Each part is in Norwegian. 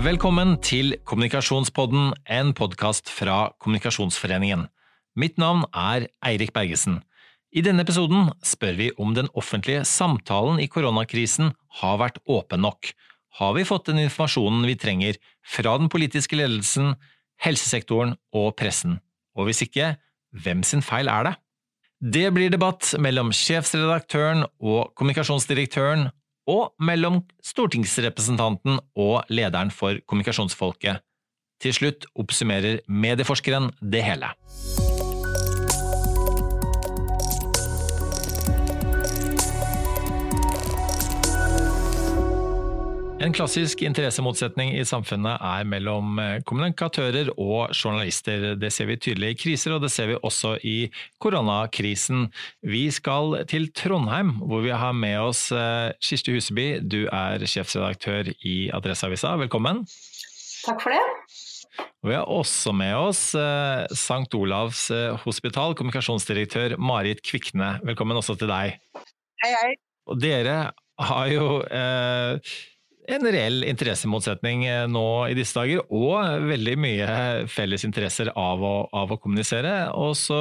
Velkommen til Kommunikasjonspodden, en podkast fra Kommunikasjonsforeningen. Mitt navn er Eirik Bergesen. I denne episoden spør vi om den offentlige samtalen i koronakrisen har vært åpen nok. Har vi fått den informasjonen vi trenger fra den politiske ledelsen, helsesektoren og pressen? Og hvis ikke, hvem sin feil er det? Det blir debatt mellom sjefsredaktøren og kommunikasjonsdirektøren, og mellom stortingsrepresentanten og lederen for Kommunikasjonsfolket. Til slutt oppsummerer medieforskeren det hele. En klassisk interessemotsetning i samfunnet er mellom eh, kommunikatører og journalister. Det ser vi tydelig i kriser, og det ser vi også i koronakrisen. Vi skal til Trondheim, hvor vi har med oss eh, Kirsti Huseby. Du er sjefsredaktør i Adresseavisa. Velkommen. Takk for det. Vi har også med oss eh, St. Olavs hospital, kommunikasjonsdirektør Marit Kvikne. Velkommen også til deg. Hei, hei. Og dere har jo eh, en reell interessemotsetning eh, nå i disse dager, og veldig mye felles interesser av å, av å kommunisere. Og så,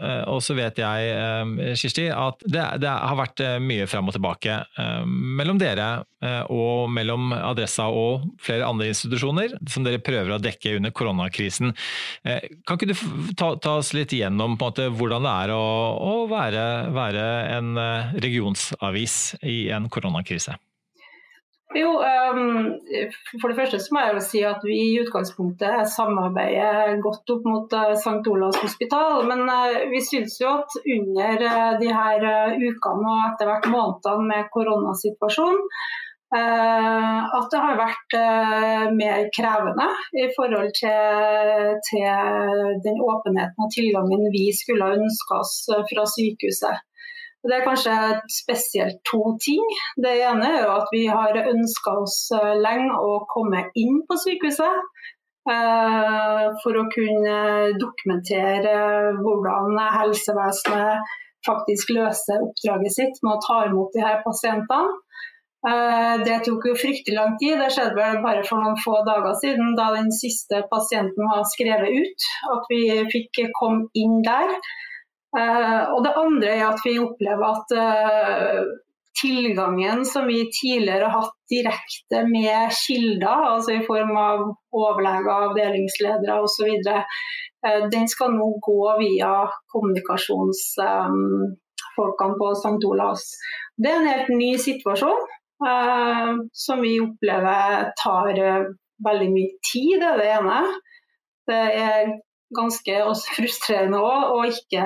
eh, vet jeg, eh, Kirsti, at det, det har vært mye fram og tilbake mellom dere og mellom Adressa og flere andre institusjoner som dere prøver å dekke under koronakrisen. Kan ikke du ta, ta oss litt igjennom måte, hvordan det er å, å være, være en regionsavis i en koronakrise? Jo, um, For det første så må jeg jo si at vi i utgangspunktet samarbeider godt opp mot uh, St. Olavs hospital. Men uh, vi syns jo at under uh, de her ukene og etter hvert månedene med koronasituasjonen, at det har vært mer krevende i forhold til, til den åpenheten og tilgangen vi skulle ønske oss fra sykehuset. Det er kanskje spesielt to ting. Det ene er jo at vi har ønska oss eh, lenge å komme inn på sykehuset. Eh, for å kunne dokumentere hvordan helsevesenet faktisk løser oppdraget sitt med å ta imot de her pasientene. Eh, det tok jo fryktelig lang tid. Det skjedde vel bare for noen få dager siden, da den siste pasienten var skrevet ut. At vi fikk komme inn der. Uh, og det andre er at vi opplever at uh, tilgangen som vi tidligere har hatt direkte med kilder, altså i form av overleger, avdelingsledere osv., eh, den skal nå gå via kommunikasjonsfolkene på St. Olavs. Det er en helt ny situasjon som vi opplever tar veldig mye tid, det er det ene. Det er ganske frustrerende òg å ikke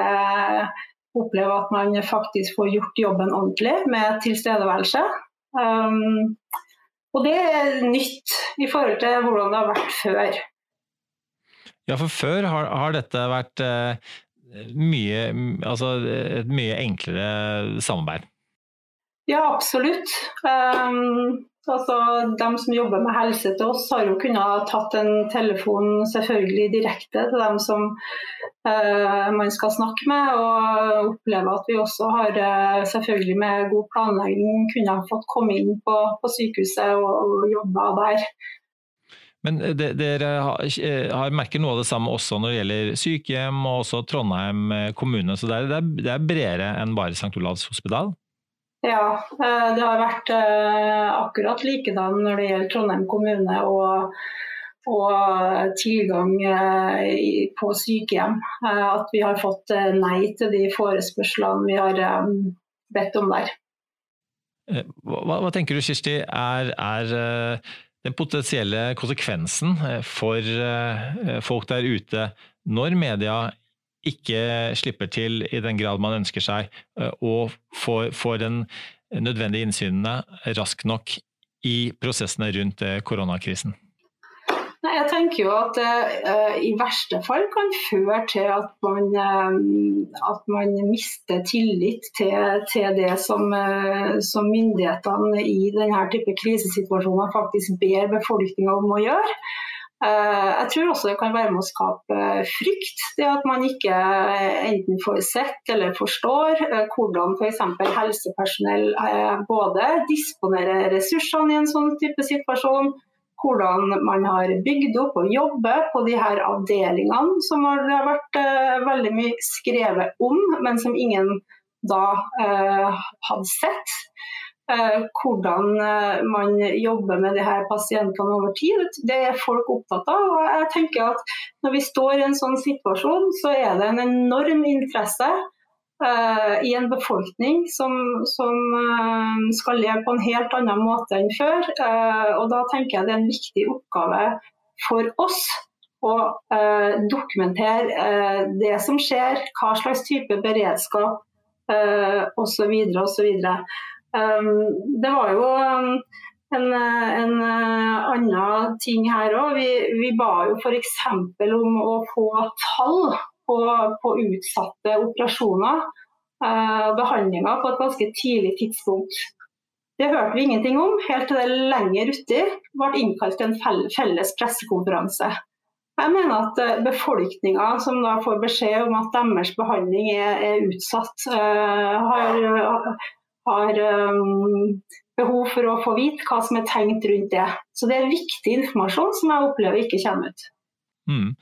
oppleve at man faktisk får gjort jobben ordentlig med tilstedeværelse. Um, og det er nytt i forhold til hvordan det har vært før. Ja, for før har, har dette vært uh, mye, altså, et mye enklere samarbeid? Ja, absolutt. Um, Altså, de som jobber med helse til oss, har jo kunnet tatt en telefon selvfølgelig direkte til dem som eh, man skal snakke med. Og oppleve at vi også har uh, selvfølgelig med god planlegging kunne fått komme inn på, på sykehuset og, og jobbe der. Men dere har, merket noe av det samme også når det gjelder sykehjem og også Trondheim kommune. Så det er, det er bredere enn bare St. Olavs hospital? Ja, eh, det har vært eh, akkurat likedan når det gjelder Trondheim kommune og, og tilgang eh, på sykehjem. At vi har fått nei til de forespørslene vi har bedt om der. Hva, hva tenker du Kirsti er, er, den potensielle konsekvensen for folk der ute når media ikke slipper til i den grad man ønsker seg, eh, og får, får den nødvendige innsynene raskt nok i prosessene rundt eh, koronakrisen? Nei, jeg tenker jo at det uh, i verste fall kan føre til at man, at man mister tillit til, til det som, som, myndighetene i denne type krisesituasjoner faktisk ber befolkninga om å gjøre. Eh, jeg tror også det kan være med å skape frykt. Det at man ikke eh, enten får sett eller forstår eh, hvordan f.eks. helsepersonell både disponerer ressursene i en sånn type situasjon, hvordan man har bygd opp og jobber på de her avdelingene som har vært veldig mye skrevet om, men som ingen da hadde sett. Uh, hvordan man jobber med de her pasientene over tid. Det er folk opptatt av. og jeg tenker at Når vi står i en sånn situasjon, så er det en enorm interesse uh, i en befolkning som, som uh, skal leve på en helt annen måte enn før. Uh, og Da tenker jeg det er en viktig oppgave for oss å dokumentere det som skjer, hva slags type beredskap osv. osv. Um, det var jo um, en, en uh, annen ting her òg. Vi, vi ba jo f.eks. om å få tall på, på utsatte operasjoner og uh, behandlinger på et ganske tidlig tidspunkt. Det hørte vi ingenting om, helt til det lenger uti ble innkalt til en felles pressekonferanse. Jeg mener at uh, befolkninga som da får beskjed om at deres behandling er, er utsatt, har, har um, behov for å få vite hva som er tenkt rundt det. Så det er viktig informasjon som jeg opplever ikke kommer ut. Mm.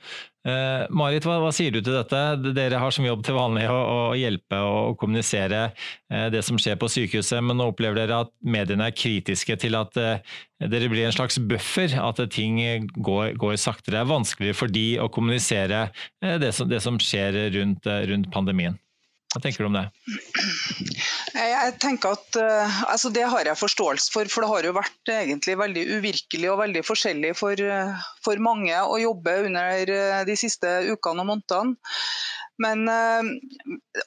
Eh, Marit, hva, hva, sier du til dette? Dere har som jobb til vanlig å, å hjelpe og kommunisere eh, det som skjer på sykehuset, men nå opplever dere at mediene er kritiske til at eh, dere blir en slags buffer, at ting går, går saktere. Det er vanskeligere for de å kommunisere eh, det som, det, som, skjer rundt, eh, rundt pandemien. Hva tenker du om det? Jeg tenker at uh, altså Det har jeg forståelse for, for det har jo vært egentlig veldig uvirkelig og veldig forskjellig for, uh, for mange å jobbe under uh, de siste ukene og månedene. Men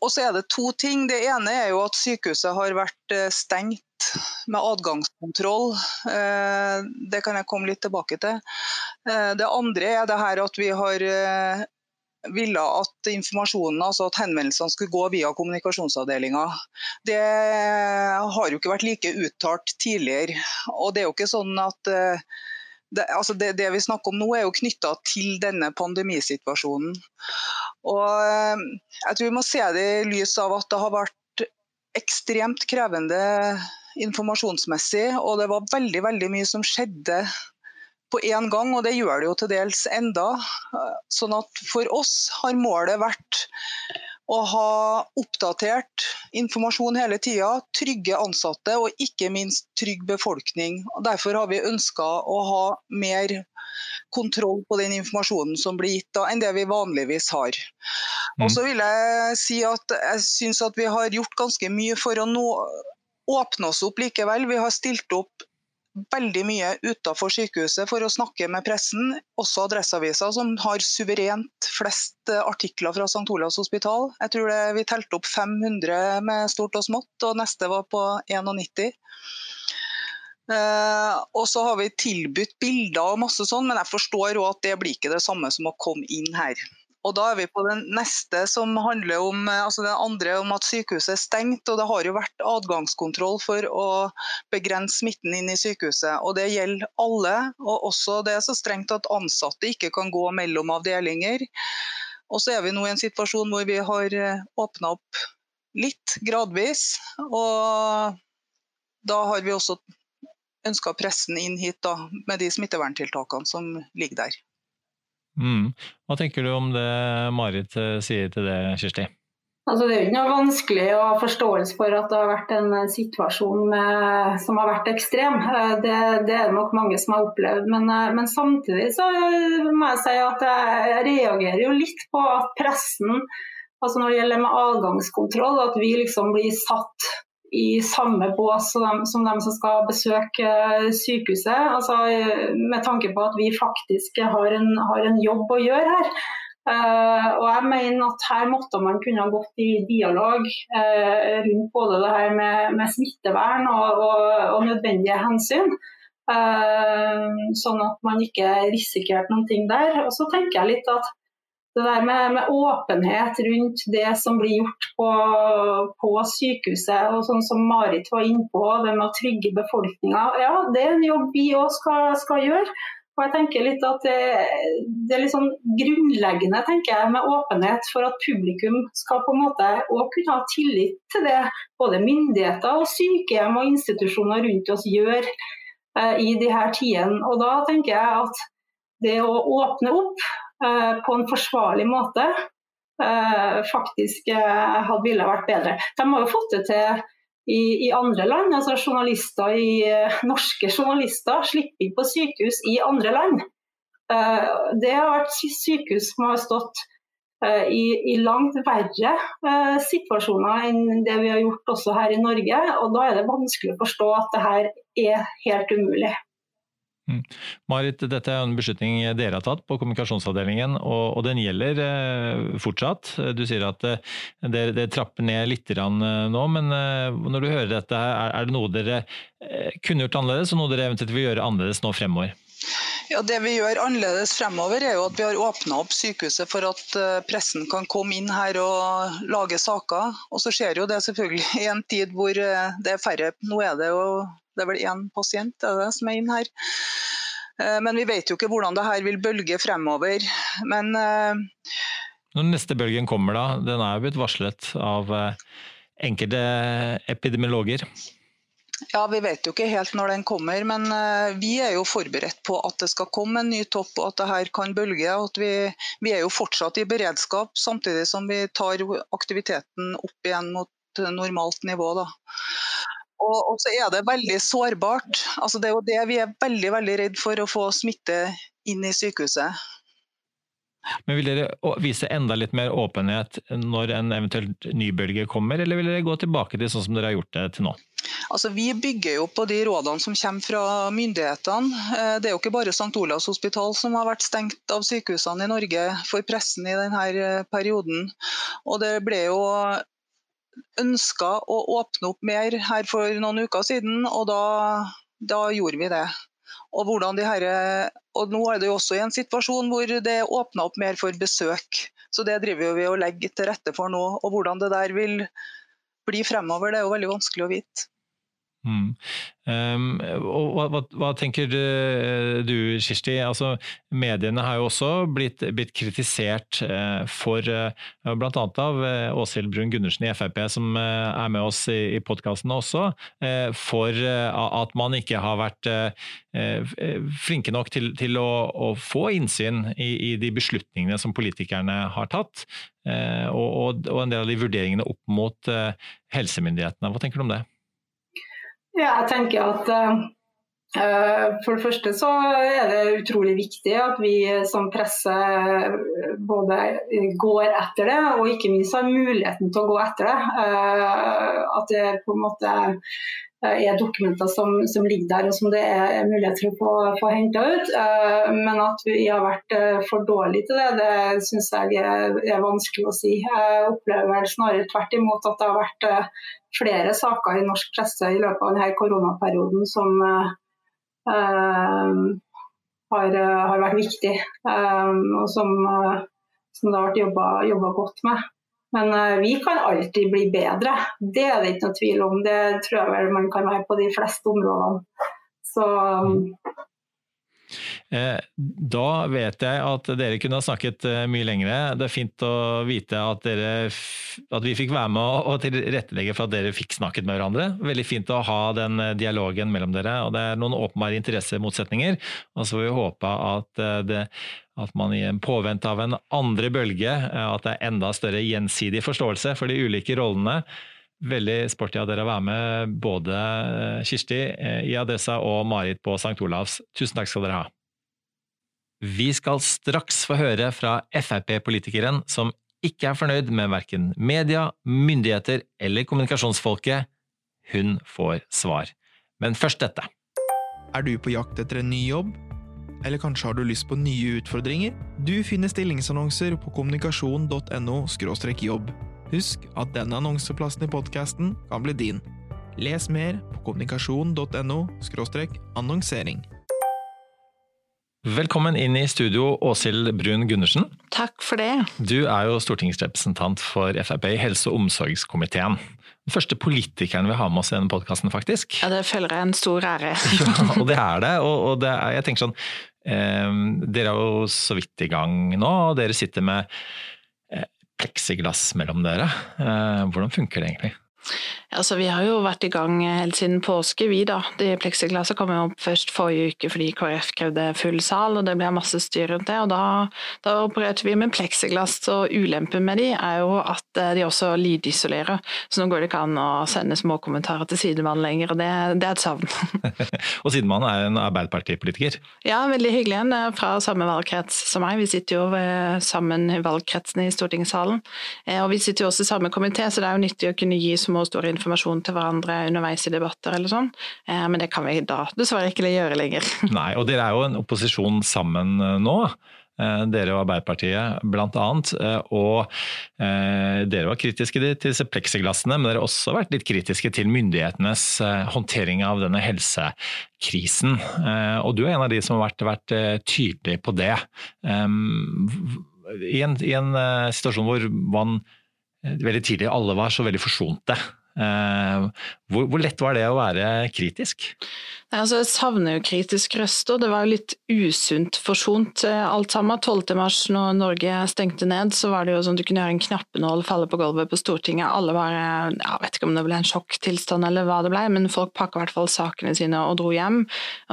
også er det to ting. Det ene er jo at sykehuset har vært stengt med adgangskontroll. Det kan jeg komme litt tilbake til. Det andre er det her at vi har ville at informasjonen, altså at henvendelsene skulle gå via kommunikasjonsavdelinga. Det har jo ikke vært like uttalt tidligere. Og det er jo ikke sånn at eh, det, altså det, det vi snakker om nå er jo knytta til denne pandemisituasjonen. Og eh, jeg tror vi må se det i lys av at det har vært ekstremt krevende informasjonsmessig, og det var veldig, veldig mye som skjedde på én gang, og det gjør det jo til dels enda. Sånn at for oss har målet vært å ha oppdatert informasjon hele tida, trygge ansatte og ikke minst trygg befolkning. Og derfor har vi ønska å ha mer kontroll på den informasjonen som blir gitt da, enn det vi vanligvis har. Mm. Og så vil Jeg si at jeg syns at vi har gjort ganske mye for å nå, åpne oss opp likevel. Vi har stilt opp veldig mye utenfor sykehuset for å snakke med pressen, også Adresseavisa, som har suverent flest eh, artikler fra St. Olavs hospital. Jeg tror det, vi telte opp 500 med stort og smått, og neste var på 91. Uh, eh, og så har vi tilbudt bilder og masse sånn, men jeg forstår òg at det blir ikke det samme som å komme inn her. Og Da er vi på den neste som handler om eh, altså den andre om at sykehuset er stengt. og Det har jo vært adgangskontroll for å begrense smitten inn i sykehuset. og Det gjelder alle. og også Det er så strengt at ansatte ikke kan gå mellom avdelinger. Og så er vi nå i en situasjon hvor vi har eh, åpna opp litt gradvis. og Da har vi også ønska pressen inn hit da, med de smitteverntiltakene som ligger der. Mm. Hva tenker du om det Marit eh, sier til det, Kirsti? Altså, det er jo ikke noe vanskelig å ha forståelse for at det har vært en eh, situasjon med, som har vært ekstrem. Eh, det, det, er det nok mange som har opplevd. Men, men, samtidig så må jeg si at jeg reagerer jo litt på at pressen, altså når det gjelder med adgangskontroll, at vi liksom blir satt i samme bås som som de som skal besøke eh, sykehuset. Altså, med tanke på at vi faktisk har en, har en jobb å gjøre her. Uh, og jeg mener at Her måtte man kunne ha gått i dialog uh, rundt både det her med, med smittevern og, og, og, nødvendige hensyn. Uh, sånn at man ikke risikerte noen ting der. Og så tenker jeg litt at det der med, med, åpenhet rundt det som blir gjort på, på, sykehuset, og sånn som Marit var inne på, det med å trygge befolkninga. Ja, det er en jobb vi òg skal, skal, gjøre. Og jeg tenker litt at det, det er litt sånn grunnleggende tenker jeg, med åpenhet for at publikum skal på en måte også kunne ha tillit til det både myndigheter og sykehjem og institusjoner rundt oss gjør i de her tidene. Og da tenker jeg at det å åpne opp på en forsvarlig måte faktisk hadde ville vært bedre. De har jo fått det til i, i, andre land. altså journalister i, Norske journalister slipper inn på sykehus i andre land. Det har vært sykehus som har stått Eh, i, i, langt verre eh, situasjoner enn det vi har gjort også her i Norge. og Da er det vanskelig å forstå at det her er helt umulig. Mm. Marit, dette er en beslutning dere har tatt på kommunikasjonsavdelingen, og, og den gjelder eh, fortsatt. Du sier at eh, dere, dere, trapper ned litt eh, nå, men eh, når du hører dette, er, er det noe dere kunne gjort annerledes, og noe dere eventuelt vil gjøre annerledes nå fremover? Ja, Det vi gjør annerledes fremover, er jo at vi har åpna opp sykehuset for at eh, pressen kan komme inn her og lage saker. Og så skjer jo det selvfølgelig i en tid hvor eh, det er færre. Nå er det jo det er vel én pasient det som er inn her. Eh, men vi vet jo ikke hvordan det her vil bølge fremover. Men Når neste bølgen kommer, da, den er jo blitt varslet av enkelte epidemiologer. Ja, Vi vet jo ikke helt når den kommer, men eh, vi er jo forberedt på at det skal komme en ny topp og at det her kan bølge. og vi, vi, er jo fortsatt i beredskap, samtidig som vi tar aktiviteten opp igjen mot normalt nivå. Da. Og, så er det veldig sårbart. Altså, det er jo det vi er veldig, veldig redd for, å få smitte inn i sykehuset. Men Vil dere vise enda litt mer åpenhet når en eventuelt ny bølge kommer, eller vil dere gå tilbake til sånn som dere har gjort det til nå? Altså, vi bygger jo på de rådene som kommer fra myndighetene. Eh, det er jo ikke bare St. Olavs hospital som har vært stengt av sykehusene i Norge for pressen i denne eh, perioden. Og det ble jo ønska å åpne opp mer her for noen uker siden, og da, da gjorde vi det. Og, her, og, nå er det jo også i en situasjon hvor det er åpna opp mer for besøk. Så det driver vi og legger til rette for nå. Og hvordan det der vil bli fremover, det er jo veldig vanskelig å vite. Mm. Um, og hva, hva, hva, tenker du, Kirsti? Altså, mediene har jo også blitt, blitt kritisert uh, for, uh, bl.a. av uh, Åshild Brun Gundersen i Frp, som uh, er med oss i, i podkasten også, for at man ikke har vært flinke nok til, til å, å, få innsyn i, i, de beslutningene som politikerne har tatt, og, og, og, en del av de vurderingene opp mot helsemyndighetene. Hva tenker du om det? Ja, jeg tenker at uh, for det første så er det utrolig viktig at vi som presse både går etter det, og ikke minst har muligheten til å gå etter det. Uh, at det på en måte er dokumenter som, som, ligger der og som det er mulighet for å få, få henta ut. Uh, men at vi har vært uh, for dårlige til det, det syns jeg er, vanskelig å si. Jeg opplever snarere tvert imot at det har vært uh, flere saker i norsk presse i løpet av denne koronaperioden som har, har, vært viktig, og som, som det har vært jobba godt med. Men uh, vi kan alltid bli bedre, det er det ikke noe tvil om. Det tror jeg vel man kan være på de fleste områdene. Så um, da vet jeg at dere kunne ha snakket eh, mye lengre. Det er fint å vite at, dere, at vi fikk være med og tilrettelegge for at dere fikk snakket med hverandre. Veldig fint å ha den dialogen mellom dere. og Det er noen åpenbare interessemotsetninger. og Så får vi håpe at det at man i en påvente av en andre bølge, eh, at det er enda større gjensidig forståelse for de ulike rollene. Veldig sporty av dere å være med, både eh, Kirsti eh, i Adressa og Marit på St. Olavs. Tusen takk skal dere ha. Vi skal straks få høre fra Frp-politikeren som ikke er fornøyd med verken media, myndigheter eller kommunikasjonsfolket. Hun får svar. Men først dette. Er du på jakt etter en ny jobb? Eller kanskje har du lyst på nye utfordringer? Du finner stillingsannonser på kommunikasjon.no jobb. Husk at denne annonseplassen i podkasten kan bli din. Les mer på kommunikasjon.no annonsering. Velkommen inn i studio, Åshild Brun Gundersen. Takk for det. Du er jo stortingsrepresentant for Frp i helse- og omsorgskomiteen. Den første politikeren vi har med oss i denne podkasten, faktisk. Ja, Det føler jeg en stor ære. ja, og det er det. Og, og det er, jeg tenker sånn, eh, Dere er jo så vidt i gang nå, og dere sitter med eh, pleksiglass mellom dere. Eh, hvordan funker det egentlig? Altså, vi har jo vært i gang helt siden påske, vi da. De pleksiglasset kom jo opp først forrige uke fordi KrF krevde full sal, og det ble masse styr rundt det. og Da, da opererte vi med pleksiglass, og ulempen med de er jo at eh, de også lydisolerer. Så nå går det ikke an å sende små kommentarer til sidemannen lenger, og det, det er et savn. og sidemannen er en Arbeiderpartipolitiker? Ja, veldig hyggelig en. Fra samme valgkrets som meg. Vi sitter jo sammen i valgkretsene i stortingssalen. Eh, og vi sitter jo også i samme komité, så det er jo nyttig å kunne gi små og store informasjon til hverandre underveis i debatter eller sånn, eh, men det kan vi da dessverre ikke gjøre lenger. Nei, og dere er jo en opposisjon sammen eh, nå. Eh, dere og Arbeiderpartiet bl.a. Og dere var kritiske til disse pleksiglassene, men dere har også vært litt kritiske til myndighetenes håndtering av denne helsekrisen. Og du er en av de som har vært, vært tydelig på det. I en, I en situasjon hvor man veldig tidlig. Alle var så veldig forsonte. Eh, hvor, hvor, lett var det å være kritisk? Altså, jeg savner jo kritisk røst, og det var jo litt usunt forsont eh, alt sammen. 12. mars når Norge stengte ned, så var det jo sånn du kunne gjøre en knappenål falle på gulvet på Stortinget. Alle var Jeg vet ikke om det ble en sjokktilstand eller hva det ble, men folk pakka i hvert fall sakene sine og dro hjem.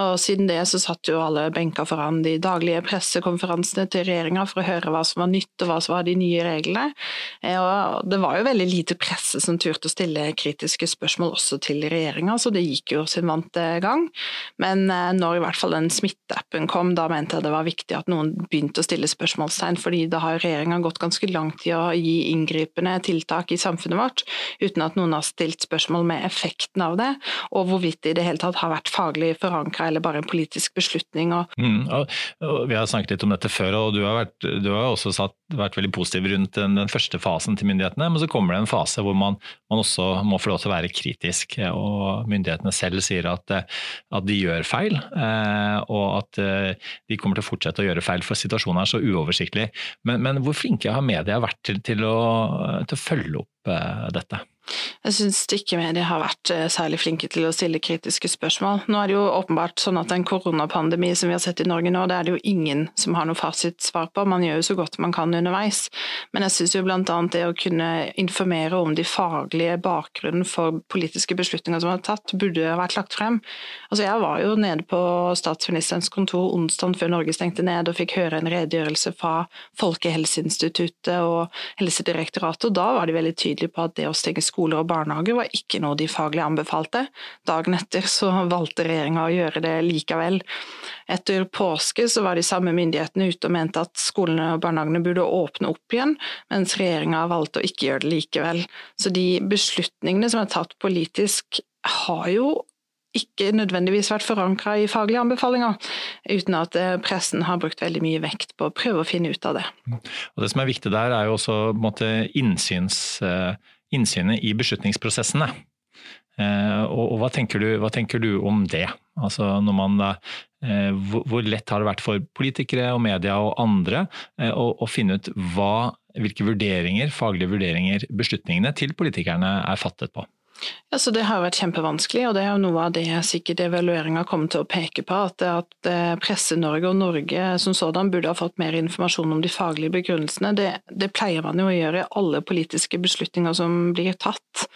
Og siden det så satt jo alle benka foran de daglige pressekonferansene til regjeringa for å høre hva som var nytt og hva som var de nye reglene. Eh, og det var jo veldig lite presse som turte å stille kritiske spørsmål også til regjeringa, så det gikk jo sin vante gang. Men eh, når i hvert fall den smitteappen kom, da mente jeg det var viktig at noen begynte å stille spørsmålstegn, fordi da har regjeringa gått ganske langt i å gi inngripende tiltak i samfunnet vårt, uten at noen har stilt spørsmål med effekten av det, og hvorvidt det i det hele tatt har vært faglig forankra eller bare en politisk beslutning. Mm, og, og vi har snakket litt om dette før, og du har, vært, du har også satt, vært veldig positiv rundt den, den, første fasen til myndighetene, men så kommer det en fase hvor man, man også må få lov til å være kritisk. Og Myndighetene selv sier at, at de gjør feil, eh, og at eh, de kommer til å fortsette å gjøre feil, for situasjonen er så uoversiktlig. Men, men hvor flinke har media vært til, til, å, til å følge opp eh, dette? Jeg syns ikke medier har vært eh, særlig flinke til å stille kritiske spørsmål. Nå er det jo åpenbart sånn at en koronapandemi som vi har sett i Norge nå, det er det jo ingen som har noe fasitsvar på. Man gjør jo så godt man kan underveis. Men jeg syns jo bl.a. det å kunne informere om de faglige bakgrunnen for politiske beslutninger som er tatt, burde vært lagt frem. Altså jeg var jo nede på statsministerens kontor onsdag før Norge stengte ned og fikk høre en redegjørelse fra Folkehelseinstituttet og Helsedirektoratet, og da var de veldig tydelige på at det å stenge skolen skoler og barnehager var ikke noe de faglig anbefalte. Dagen etter så valgte regjeringa å gjøre det likevel. Etter påske så var de samme myndighetene ute og mente at skolene og barnehagene burde åpne opp igjen, mens regjeringa valgte å ikke gjøre det likevel. Så de beslutningene som er tatt politisk har jo ikke nødvendigvis vært forankra i faglige anbefalinger, uten at eh, pressen har brukt veldig mye vekt på å prøve å finne ut av det. Og Det som er viktig der, er jo også måte, innsyns eh, innsynet i beslutningsprosessene. Og, og, hva tenker, du, hva tenker du om det? Altså når man da, eh, hvor lett har det vært for politikere og media og andre eh, å, å finne ut hva, hvilke vurderinger, faglige vurderinger beslutningene til politikerne er fattet på? Ja, så Det har vært kjempevanskelig, og det er jo noe av det sikkert evalueringa kommer til å peke på. At, at eh, Presse-Norge og Norge som sådan burde ha fått mer informasjon om de faglige begrunnelsene. Det, det pleier man jo å gjøre i alle politiske beslutninger som blir tatt.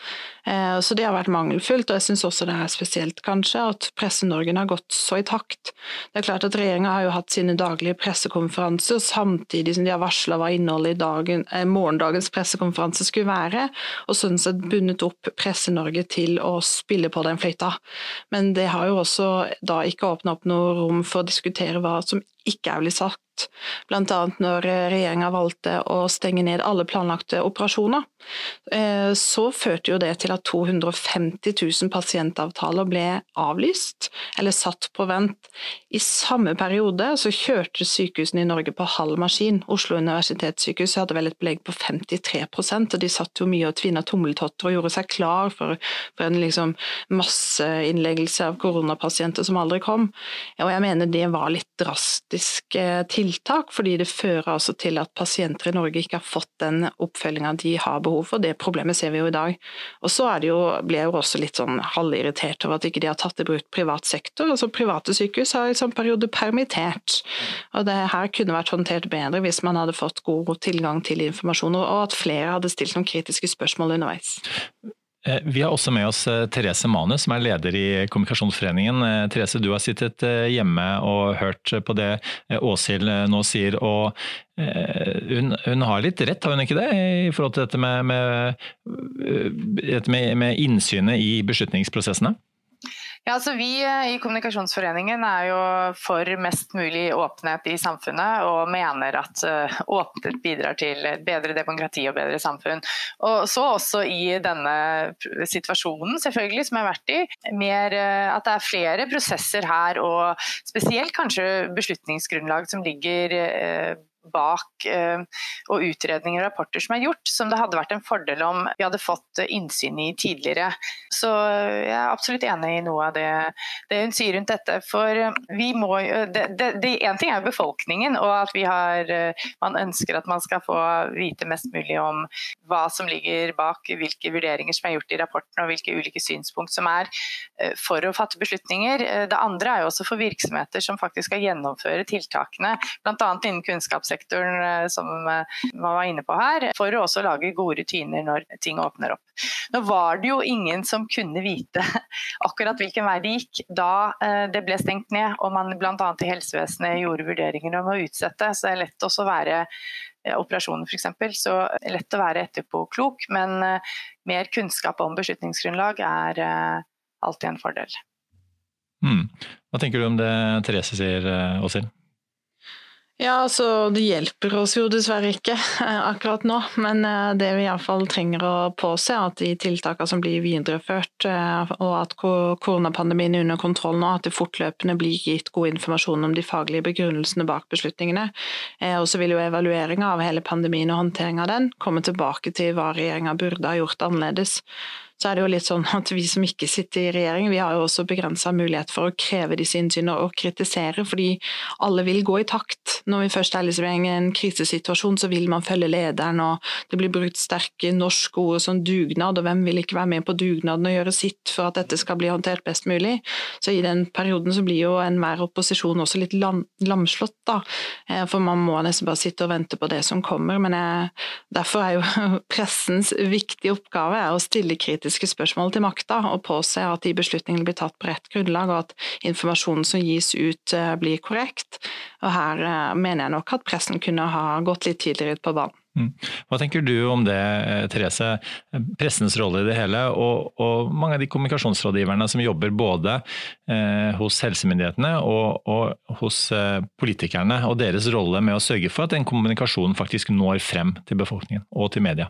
Eh, så det har vært mangelfullt, og jeg syns også det er spesielt kanskje at Presse-Norge har gått så i takt. Det er klart at Regjeringa har jo hatt sine daglige pressekonferanser samtidig som de har varsla hva innholdet i dagen, eh, morgendagens pressekonferanse skulle være, og sånn sett bundet opp Presse-Norge til å spille på den fløyta. Men det har jo også da ikke åpna opp noe rom for å diskutere hva som ikke er blitt sagt bl.a. når regjeringa valgte å stenge ned alle planlagte operasjoner. Eh, så førte jo det til at 250 000 pasientavtaler ble avlyst, eller satt på vent. I samme periode så kjørte sykehusene i Norge på halv maskin. Oslo universitetssykehus hadde vel et belegg på 53% og de satt jo mye og tvinna tommeltotter og gjorde seg klar for, for en liksom masseinnleggelse av koronapasienter som aldri kom. Og jeg mener det var litt drastisk eh, tiltak, fordi det fører altså til at pasienter i Norge ikke har fått den oppfølginga de har behov for. Det problemet ser vi jo i dag. Og så blir jeg jo også litt sånn halvirritert over at ikke de har tatt i bruk privat sektor. Altså Private sykehus har i sånn periode permittert. Og det her kunne vært håndtert bedre hvis man hadde fått god tilgang til informasjon, og at flere hadde stilt noen kritiske spørsmål underveis. Eh, vi har også med oss eh, Therese Manus, som er leder i Kommunikasjonsforeningen. Eh, Therese, du har sittet hjemme og hørt på det Åshild nå sier. og hun, hun, har litt rett, har hun ikke det, i forhold til dette med, med, med, innsynet i beslutningsprosessene? Ja, altså Vi eh, i Kommunikasjonsforeningen er jo for mest mulig åpenhet i samfunnet, og mener at eh, åpenhet bidrar til bedre demokrati og bedre samfunn. Og så også i denne situasjonen selvfølgelig som jeg har vært i, mer, eh, at det er flere prosesser her, og spesielt kanskje beslutningsgrunnlag som ligger bak eh, og utredninger og rapporter som er gjort, som det hadde vært en fordel om vi hadde fått innsyn i tidligere. Så jeg er absolutt enig i noe av det, det hun sier rundt dette. For eh, vi må det, det, En ting er befolkningen, og at vi har, eh, man ønsker at man skal få vite mest mulig om hva som ligger bak, hvilke vurderinger som er gjort i rapporten og hvilke ulike synspunkt som er for å fatte beslutninger. Det andre er jo også for virksomheter som faktisk skal gjennomføre tiltakene, bl.a. innen kunnskapssektoren sektoren eh, som eh, man var inne på her, for å også lage gode rutiner når ting åpner opp. Nå var det jo ingen som kunne vite akkurat hvilken vei det gikk da eh, det ble stengt ned og man bl.a. i helsevesenet gjorde vurderinger om å utsette. Så det er lett også å være operasjoner f.eks. Så lett å være etterpåklok, men mer kunnskap om beslutningsgrunnlag er alltid en fordel. Mm. Hva tenker du om det Therese sier, Åshild? Ja, altså det hjelper oss jo dessverre ikke eh, akkurat nå, men eh, det vi iallfall trenger å påse, er at de tiltakene som blir videreført eh, og at koronapandemien er under kontroll nå, at det fortløpende blir gitt god informasjon om de faglige begrunnelsene bak beslutningene. Og så vil jo evalueringa av hele pandemien og håndteringa av den komme tilbake til hva regjeringa burde ha gjort annerledes så er det jo litt sånn at vi som ikke sitter i regjering, vi har jo også begrensa mulighet for å kreve disse innsynene og kritisere, fordi alle vil gå i takt. Når vi først er liksom i en krisesituasjon, så vil man følge lederen, og det blir brukt sterke norske ord som dugnad, og hvem vil ikke være med på dugnaden og gjøre sitt for at dette skal bli håndtert best mulig? Så i den perioden så blir jo enhver opposisjon også litt lam lamslått, da. Eh, for man må nesten bare sitte og vente på det som kommer. Men jeg, derfor er jo pressens viktige oppgave å stille kritisk kritiske spørsmål til makta, og påse at de beslutningene blir tatt på rett grunnlag, og at informasjonen som gis ut eh, blir korrekt. Og Her eh, mener jeg nok at pressen kunne ha gått litt tidligere ut på banen. Mm. Hva tenker du om det, eh, Therese, pressens rolle i det hele, og, og mange av de kommunikasjonsrådgiverne som jobber både eh, hos helsemyndighetene og, og hos eh, politikerne, og deres rolle med å sørge for at den kommunikasjonen faktisk når frem til befolkningen og til media?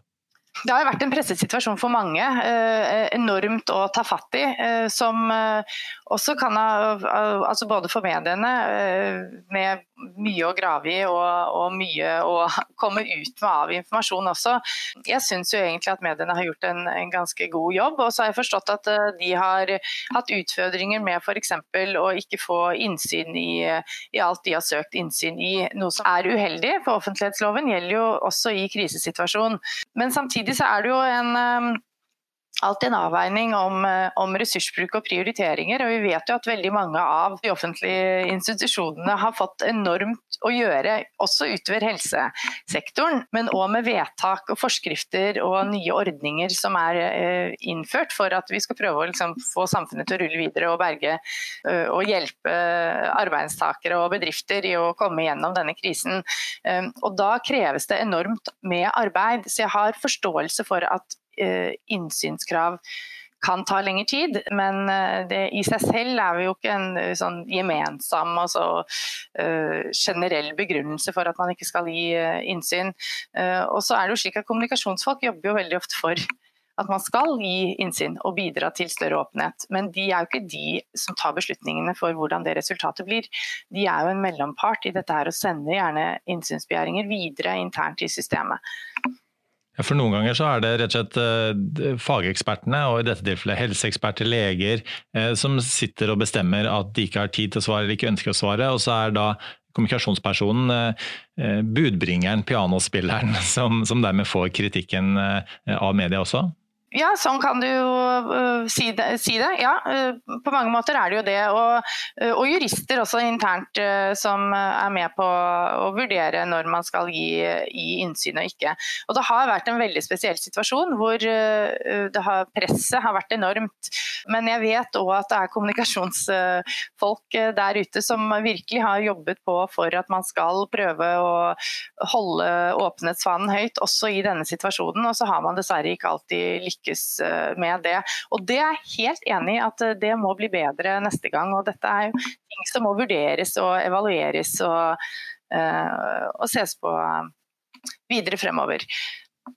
Det har vært en presset situasjon for mange, eh, enormt å ta fatt i. Eh, som eh, også kan ha altså Både for mediene, med mye å grave i og, og, mye å komme ut med av informasjon også. Jeg syns jo egentlig at mediene har gjort en, en, ganske god jobb. Og så har jeg forstått at de har hatt utfordringer med f.eks. å ikke få innsyn i, i alt de har søkt innsyn i. Noe som er uheldig, for offentlighetsloven gjelder jo også i krisesituasjon. Men samtidig så er det jo en um, alltid en avveining om, uh, om, ressursbruk og prioriteringer. og Vi vet jo at veldig mange av de offentlige institusjonene har fått enormt å gjøre, også utover helsesektoren. Men òg med vedtak og forskrifter og nye ordninger som er uh, innført for at vi skal prøve å liksom, få samfunnet til å rulle videre og berge uh, og hjelpe arbeidstakere og bedrifter i å komme gjennom denne krisen. Og Da kreves det enormt med arbeid. Så jeg har forståelse for at Eh, innsynskrav kan ta lengre tid, men eh, det i seg selv er jo ikke en eh, sånn gemensam altså, generell begrunnelse for at man ikke skal gi innsyn. Og så er det jo slik at Kommunikasjonsfolk jobber jo veldig ofte for at man skal gi innsyn og bidra til større åpenhet. Men de er jo ikke de som tar beslutningene for hvordan det resultatet blir. De er jo en mellompart i dette her og sender gjerne innsynsbegjæringer videre internt i systemet. For noen ganger så er det rett og slett eh, fagekspertene, og i dette tilfellet helseeksperter, leger, eh, som sitter og bestemmer at de ikke har tid til å svare eller ikke ønsker å svare. Og så er da kommunikasjonspersonen eh, budbringeren, pianospilleren, som, som dermed får kritikken av media også? Ja, sånn kan du jo uh, si, det, si, det, Ja, uh, på mange måter er det jo det. Og, uh, og jurister også internt som er med på å vurdere når man skal gi, gi, innsyn og ikke. Og Det har vært en veldig spesiell situasjon hvor har, presset har vært enormt. Men jeg vet òg at det er kommunikasjonsfolk der ute som virkelig har jobbet på for at man skal prøve å holde åpenhetsfanen høyt også i denne situasjonen. Og så har man dessverre ikke alltid lykkes lykkes eh, med det. Og det er jeg helt enig i at eh, det må bli bedre neste gang. Og dette er jo ting som må vurderes og evalueres og, eh, og ses på videre fremover.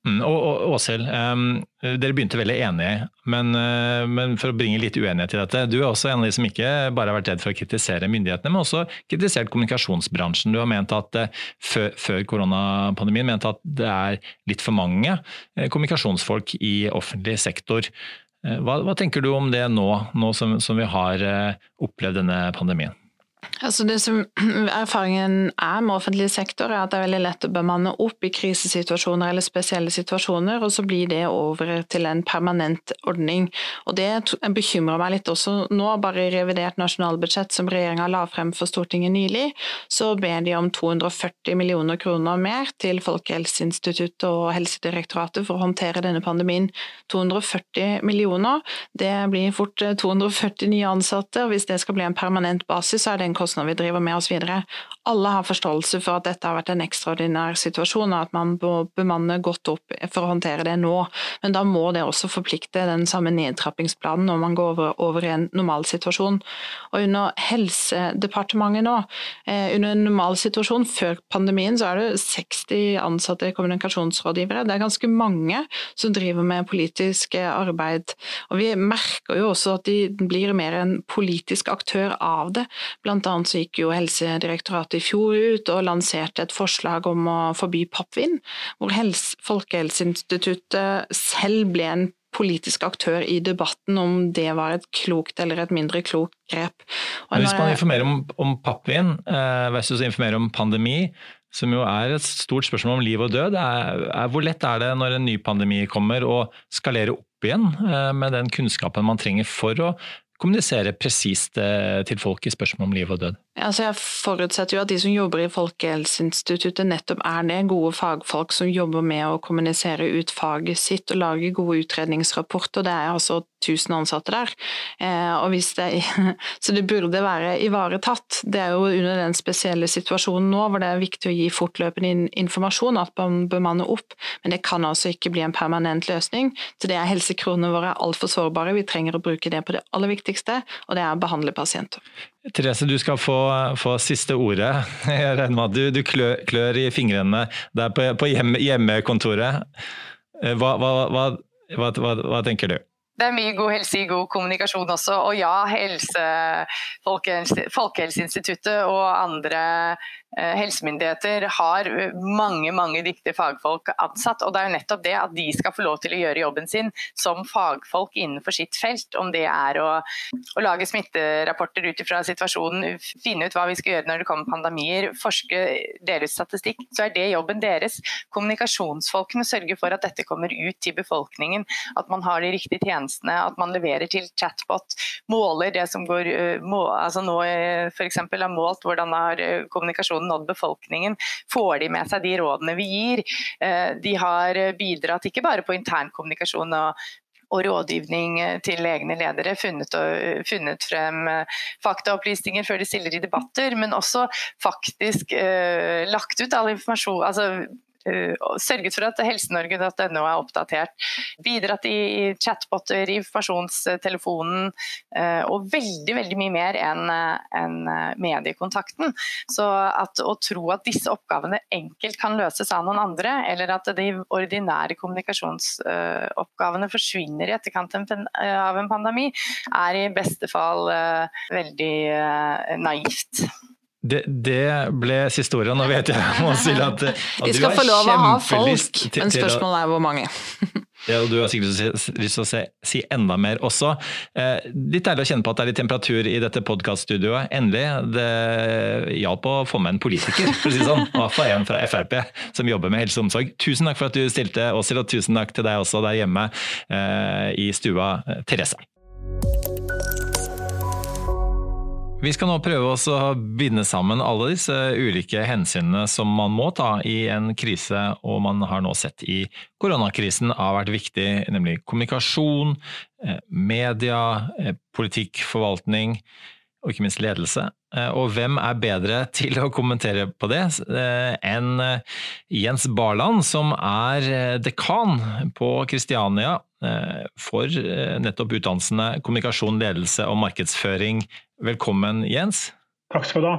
Mm, og Åshild, um, dere begynte veldig enige, men, uh, men, for å bringe litt uenighet i dette. Du er også en av de som ikke bare har vært redd for å kritisere myndighetene, men også kritisert kommunikasjonsbransjen. Du har ment at uh, før, før, koronapandemien mente at det er litt for mange uh, kommunikasjonsfolk i offentlig sektor. Hva, hva, tenker du om det nå, nå som, som vi har opplevd denne pandemien? Altså det som Erfaringen er med offentlig sektor, er at det er veldig lett å bemanne opp i krisesituasjoner eller spesielle situasjoner, og så blir det over til en permanent ordning. Og Det bekymrer meg litt også nå. Bare i revidert nasjonalbudsjett som regjeringa la frem for Stortinget nylig, så ber de om 240 millioner kroner mer til Folkehelseinstituttet og Helsedirektoratet for å håndtere denne pandemien. 240 millioner, det blir fort 240 nye ansatte, og hvis det skal bli en permanent basis, så er det en kostnad vi driver med oss videre. Alle har forståelse for at dette har vært en ekstraordinær situasjon, og at man må bemanne godt opp for å håndtere det nå. Men da må det også forplikte den samme nedtrappingsplanen når man går over, over i en normal situasjon. Og under Helsedepartementet nå, eh, under en normal situasjon før pandemien, så er det 60 ansatte kommunikasjonsrådgivere. Det er ganske mange som driver med politisk arbeid. Og vi merker jo også at de blir mer en politisk aktør av det. Blant Blant annet så gikk jo Helsedirektoratet i fjor ut og lanserte et forslag om å forby pappvin, hvor Helse, Folkehelseinstituttet selv ble en politisk aktør i debatten om det var et klokt eller et mindre klokt grep. Hvis man informerer om, om pappvin eh, versus å informere om pandemi, som jo er et stort spørsmål om liv og død, er, er hvor lett er det når en ny pandemi kommer å skalere opp igjen eh, med den kunnskapen man trenger for å kommunisere presist eh, til folk i spørsmål om liv og død? Altså jeg forutsetter jo at de som jobber i Folkehelseinstituttet nettopp er det, gode fagfolk som jobber med å kommunisere ut faget sitt og lage gode utredningsrapporter. Det er altså 1000 ansatte der. Eh, det, så det burde være ivaretatt. Det er jo under den spesielle situasjonen nå hvor det er viktig å gi fortløpende informasjon, at man bemanner opp. Men det kan altså ikke bli en permanent løsning. Så det er helsekronene våre altfor sårbare. Vi trenger å bruke det på det aller viktigste, og det er å behandle pasienter. Therese, du skal få, få, siste ordet. Jeg regner med at du, du klør, klør, i fingrene der på, på hjemme, hjemmekontoret. Eh, hva, hva, hva, hva, tenker du? Det er mye god helse i god kommunikasjon også. Og ja, helse, Folkehelseinstituttet og andre helsemyndigheter har eh, mange mange dyktige fagfolk ansatt. og Det er jo nettopp det at de skal få lov til å gjøre jobben sin som fagfolk innenfor sitt felt. Om det er å, å lage smitterapporter ut fra situasjonen, finne ut hva vi skal gjøre når det kommer pandemier, forske, dele ut statistikk, så er det jobben deres. Kommunikasjonsfolkene sørger for at dette kommer ut til befolkningen, at man har de riktige tjenestene, at man leverer til chatbot, måler det som går eh, må, altså Nå f.eks. har målt hvordan har informasjonen nådd befolkningen? Får de med seg de rådene vi gir? Eh, de har bidratt ikke bare på internkommunikasjon og og rådgivning til egne ledere, funnet, og, funnet frem eh, faktaopplysninger før de stiller i debatter, men også faktisk eh, lagt ut all informasjon, altså Eh, sørget for at helsenorge.no er oppdatert. Bidratt i chatboter, informasjonstelefonen eh, og veldig veldig mye mer enn mediekontakten. Så at, å tro at disse oppgavene enkelt kan løses av noen andre, eller at de ordinære kommunikasjonsoppgavene forsvinner i etterkant av en pandemi, er i beste fall eh, veldig naivt. Det, det, ble siste ordet. Nå vet jeg Måsil, at, at Vi skal få lov å ha folk, men spørsmålet er hvor mange. Ja, og du har sikkert lyst til å si, si enda mer også. Eh, litt deilig å kjenne på at det er litt temperatur i dette podkaststudioet. Endelig. Det hjalp å få med en politiker, for å si det sånn. I hvert fall en fra Frp som jobber med helse og omsorg. Tusen takk for at du stilte, Åshild, og tusen takk til deg også der hjemme eh, i stua, Therese. Vi skal nå prøve å binde sammen alle disse ulike hensynene som man må ta i en krise, og man har nå sett i koronakrisen har vært viktig, nemlig kommunikasjon, eh, media, eh, politikk, forvaltning og ikke minst ledelse. Eh, og hvem er bedre til å kommentere på det enn Jens Barland, som er dekan på Kristiania for nettopp utdannelsene kommunikasjon, ledelse og markedsføring Velkommen, Jens. Takk skal du ha.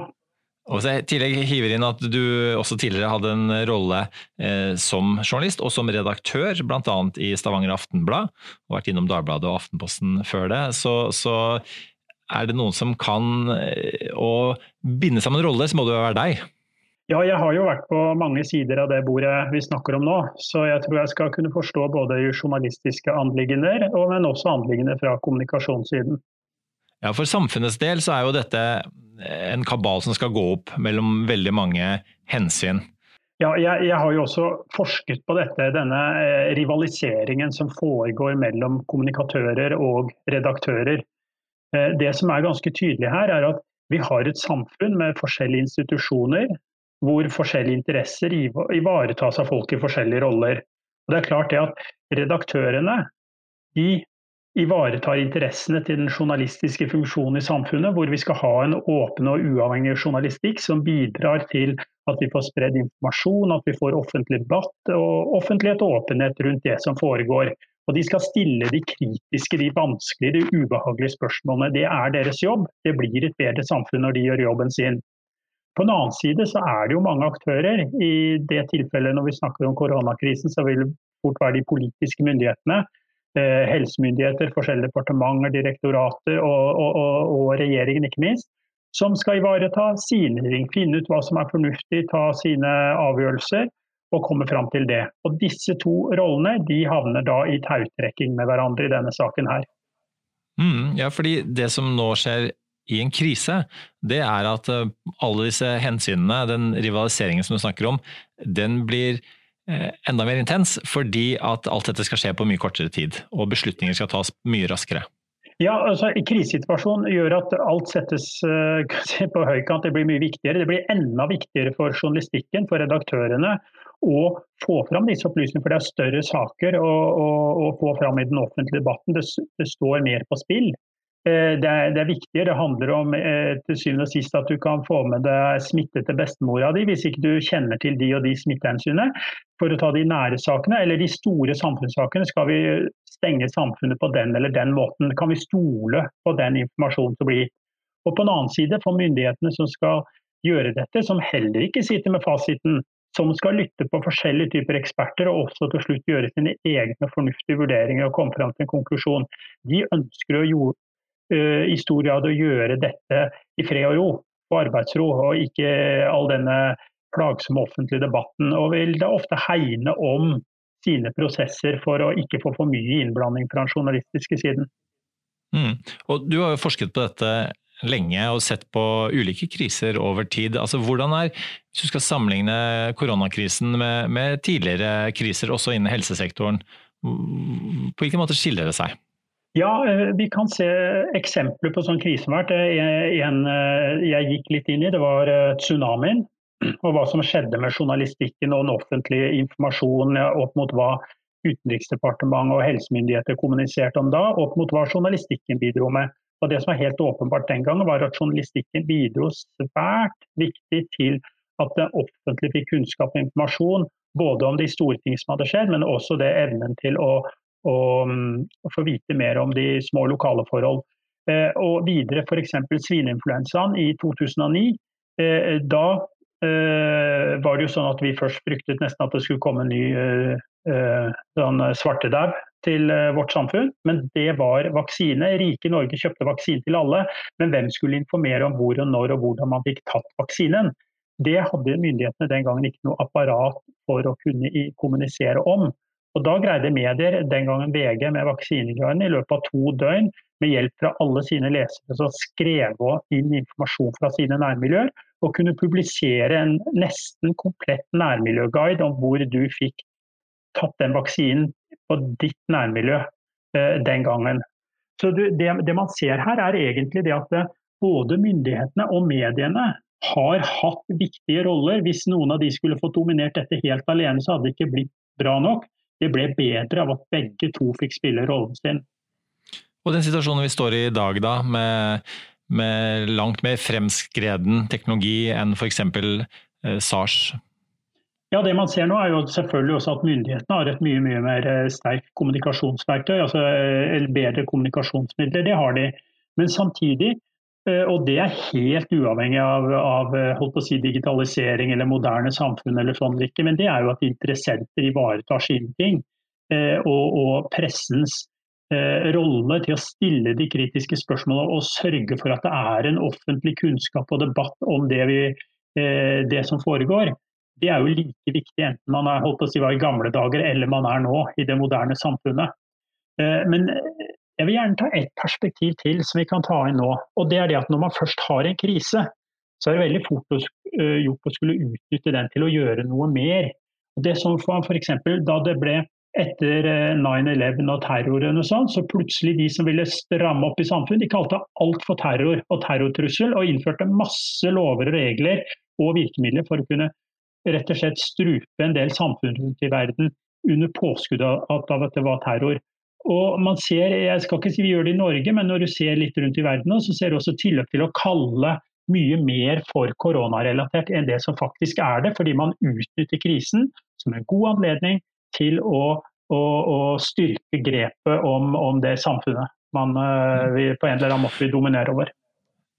Og så jeg tillegg hiver inn at du også tidligere hadde en rolle eh, som journalist og som redaktør, bl.a. i Stavanger Aftenblad, og vært innom Dagbladet og Aftenposten før det. Så, så er det noen som kan eh, å binde sammen roller, så må det jo være deg. Ja, jeg har jo vært på mange sider av det bordet vi snakker om nå. Så jeg tror jeg skal kunne forstå både journalistiske anliggender, men også anliggender fra kommunikasjonssiden. Ja, For samfunnets del så er jo dette en kabal som skal gå opp mellom veldig mange hensyn. Ja, jeg, jeg, har jo også forsket på dette, denne eh, rivaliseringen som foregår mellom kommunikatører og redaktører. Eh, det som er ganske tydelig her, er at vi har et samfunn med forskjellige institusjoner, hvor forskjellige interesser ivaretas av folk i forskjellige roller. Og det er klart det at Redaktørene de ivaretar interessene til den journalistiske funksjonen i samfunnet, hvor vi skal ha en åpen og uavhengig journalistikk som bidrar til at vi får spredd informasjon, at vi får offentlig debatt og offentlighet og åpenhet rundt det som foregår. Og De skal stille de kritiske, de vanskelige, de ubehagelige spørsmålene. Det er deres jobb. Det blir et bedre samfunn når de gjør jobben sin. På en annen side så er det jo mange aktører. I det tilfellet når vi snakker om koronakrisen, så vil det fort være de politiske myndighetene Eh, helsemyndigheter, forskjellige departementer, direktorater og, og, og, og, regjeringen ikke minst, som skal ivareta sine ting, finne ut hva som er fornuftig, ta sine avgjørelser og komme fram til det. Og Disse to rollene de havner da i tautrekking med hverandre i denne saken her. Mm, ja, fordi det som nå skjer i en krise, det er at eh, alle disse hensynene, den rivaliseringen som du snakker om, den blir Eh, enda mer intens, fordi at alt dette skal skje på mye kortere tid, og beslutninger skal tas mye raskere. Ja, altså Krisesituasjonen gjør at alt settes uh, på høykant. Det blir mye viktigere. Det blir enda viktigere for journalistikken, for redaktørene, å få fram disse opplysningene. For det er større saker å, å, å få fram i den offentlige debatten. Det, det står mer på spill. Eh, det er, det er viktig. Det handler om eh, til syvende og sist at du kan få med deg smitte til bestemora di, hvis ikke du kjenner til de og de smittehensynene. For å ta de nære sakene, eller de store samfunnssakene, skal vi stenge samfunnet på den eller den måten. Kan vi stole på den informasjonen som blir gitt? Og på en annen side, for myndighetene som skal gjøre dette, som heller ikke sitter med fasiten, som skal lytte på forskjellige typer eksperter og også til slutt gjøre sine egne fornuftige vurderinger og komme fram til en konklusjon. De ønsker å i stor grad å gjøre dette i fred og ro og arbeidsro, og ikke all denne plagsomme offentlige debatten. Og vil da ofte hegne om sine prosesser for å ikke få for mye innblanding fra den journalistiske siden. Mm. Og Du har jo forsket på dette lenge og sett på ulike kriser over tid. Altså, hvordan er, Hvis du skal sammenligne koronakrisen med, med tidligere kriser, også innen helsesektoren, på hvilken måte skiller det seg? Ja, eh, vi kan se eksempler på sånn krise som har vært. En eh, jeg gikk litt inn i, det var eh, tsunamien. Og hva som skjedde med journalistikken og den offentlige informasjonen opp mot hva Utenriksdepartementet og helsemyndigheter kommuniserte om da, opp mot hva journalistikken bidro med. Og Det som var helt åpenbart den gangen, var at journalistikken bidro svært viktig til at det offentlige fikk kunnskap og informasjon, både om de store ting som hadde skjedd, men også det evnen til å og, og få vite mer om de små lokale forhold. Eh, og videre f.eks. svineinfluensaen i 2009. Eh, da eh, var det jo sånn at vi først fryktet nesten at det skulle komme en ny sånn svartedaud til vårt samfunn, men det var vaksine. Rike Norge kjøpte vaksine til alle, men hvem skulle informere om hvor og når og hvordan man fikk tatt vaksinen? Det hadde myndighetene den gangen ikke noe apparat for å kunne kommunisere om. Og Da greide medier, den gangen VG med vaksineguiden, i løpet av to døgn med hjelp fra alle sine lesere som skrev inn informasjon fra sine nærmiljøer, og kunne publisere en nesten komplett nærmiljøguide om hvor du fikk tatt den vaksinen på ditt nærmiljø eh, den gangen. Så det, det, man ser her er egentlig det at det, både myndighetene og mediene har hatt viktige roller. Hvis noen av de skulle fått dominert dette helt alene, så hadde det ikke blitt bra nok. Det ble bedre av at begge to fikk spille rollen sin. Og den situasjonen vi står i i dag, da, med, med langt mer fremskreden teknologi enn f.eks. Eh, SARS? Ja, Det man ser nå er jo selvfølgelig også at myndighetene har et mye mye mer eh, sterkt kommunikasjonsverktøy, altså eh, bedre kommunikasjonsmidler. Det har de. Men samtidig, og det er helt uavhengig av, av å si, digitalisering eller moderne samfunn, eller sånn ikke, men det er jo at interessenter ivaretar sine ting. Og, og pressens rolle til å stille de kritiske spørsmålene og sørge for at det er en offentlig kunnskap og debatt om det, vi, det som foregår det er jo like viktig enten man er holdt på å si var i gamle dager eller man er nå i det moderne samfunnet. Eh, men jeg vil gjerne ta ett perspektiv til som vi kan ta inn nå. og det er det at Når man først har en krise, så er det veldig fort eh, gjort å skulle utnytte den til å gjøre noe mer. Det som for eksempel, Da det ble etter 9-11 eh, og terroren og sånn, så plutselig de som ville stramme opp i samfunnet, de kalte alt for terror og terrortrussel og innførte masse lover og regler og virkemidler for å kunne rett og slett strupe en del samfunn rundt i verden under påskudd av at det var terror. Og man ser, jeg skal ikke si vi gjør det i Norge, men når du ser litt rundt i verden, så ser du også tilløp til å kalle mye mer for koronarelatert enn det som faktisk er det. Fordi man utnytter krisen som en god anledning til å, å, å styrke grepet om, om, det samfunnet man uh, på en eller annen måte vil dominere over.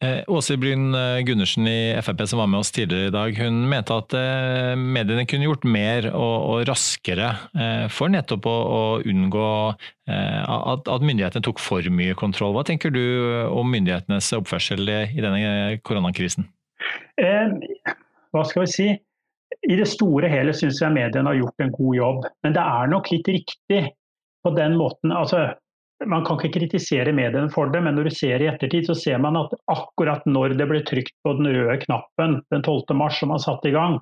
Eh, Åse Bryn eh, Gundersen i Frp som var med oss tidligere i dag, hun mente at eh, mediene kunne gjort mer og, og raskere for nettopp å, å unngå at, at, myndighetene tok for mye kontroll. Hva tenker du om myndighetenes oppførsel i denne koronakrisen? Eh, hva skal vi si? I det store hele syns jeg mediene har gjort en god jobb. Men det er nok litt riktig på den måten. altså man kan ikke kritisere mediene for det, men når du ser i ettertid, så ser man at akkurat når det ble trykt på den røde knappen den 12. mars som man satte i gang,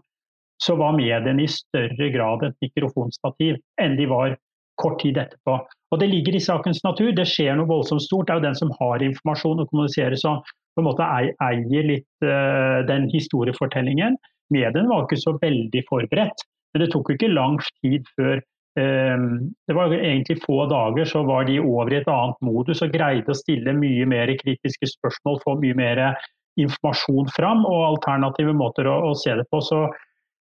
så var mediene i større grad et mikrofonstativ enn de var kort tid etterpå. Og Det ligger i sakens natur, det skjer noe voldsomt stort. Det er jo den som har informasjon og kommuniserer som på en måte eier litt uh, den historiefortellingen. Mediene var ikke så veldig forberedt, men det tok jo ikke lang tid før det var egentlig få dager så var de over i et annet modus og greide å stille mye mer kritiske spørsmål, få mye mer informasjon fram og alternative måter å, å se det på. Så,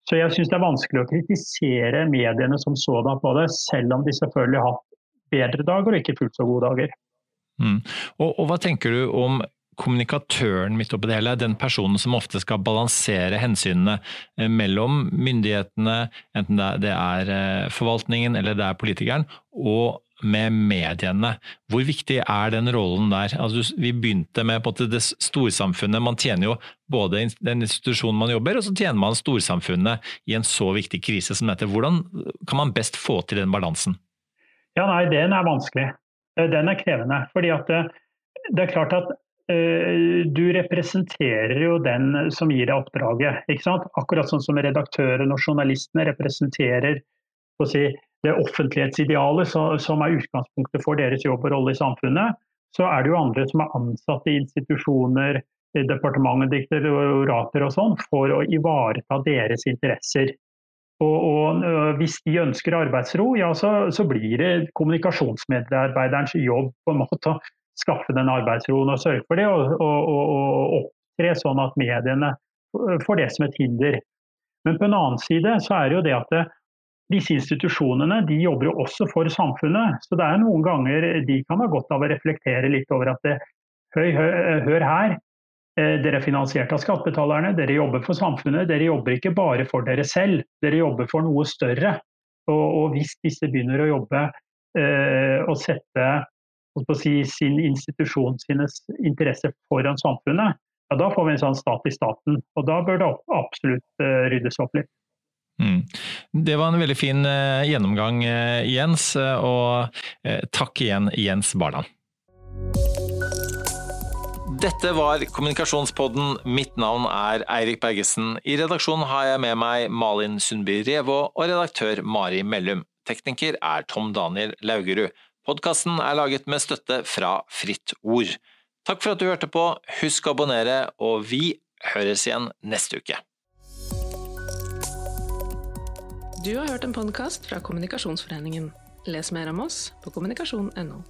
så jeg syns det er vanskelig å kritisere mediene som sådan på det, selv om de selvfølgelig har hatt bedre dager og ikke fullt så gode dager. Mm. Og, og, Hva tenker du om kommunikatøren midt oppi det hele, den personen som ofte skal balansere hensynene eh, mellom myndighetene, enten det er eh, forvaltningen eller det er politikeren, og med mediene. Hvor viktig er den rollen der? Altså, vi begynte med det storsamfunnet. Man tjener jo både den institusjonen man jobber, og så tjener man storsamfunnet i en så viktig krise som dette. Hvordan kan man best få til den balansen? Ja, nei, Den er vanskelig. Den er krevende. fordi at det er klart at Eh, du representerer jo den som gir deg oppdraget. ikke sant? Akkurat sånn som redaktøren og journalistene representerer si, det offentlighetsidealet som er utgangspunktet for deres jobb og rolle i samfunnet. Så er det jo andre som er ansatte i institusjoner, departementer, direktorater og sånn, for å ivareta deres interesser. Og, og, Hvis de ønsker arbeidsro, ja, så, så blir det kommunikasjonsmedarbeiderens jobb på en måte skaffe den arbeidsroen og sørge for det, og, og, og opptre sånn at mediene får det som et hinder. Men på en annen side så er det jo det at det, disse institusjonene de jobber jo også for samfunnet. Så det er noen ganger de kan ha godt av å reflektere litt over at det, høy, høy, hør her, eh, dere er finansiert av skattebetalerne, dere jobber for samfunnet. Dere jobber ikke bare for dere selv, dere jobber for noe større. Og, og hvis disse begynner å jobbe eh, og sette si, sin institusjon sine interesser foran samfunnet, ja, da får vi en sånn stat i staten. Og da bør det absolutt uh, ryddes opp litt. Mm. Det var en veldig fin uh, gjennomgang, uh, Jens, uh, og takk igjen, Jens Barland. Dette var Kommunikasjonspodden. Mitt navn er Eirik Bergesen. I redaksjonen har jeg med meg Malin Sundby Revå og redaktør Mari Mellum. Tekniker er Tom Daniel Laugerud. Podkasten er laget med støtte fra Fritt Ord. Takk for at du hørte på. Husk å abonnere, og vi høres igjen neste uke. Du har hørt en podkast fra Kommunikasjonsforeningen. Les mer om oss på kommunikasjon.no.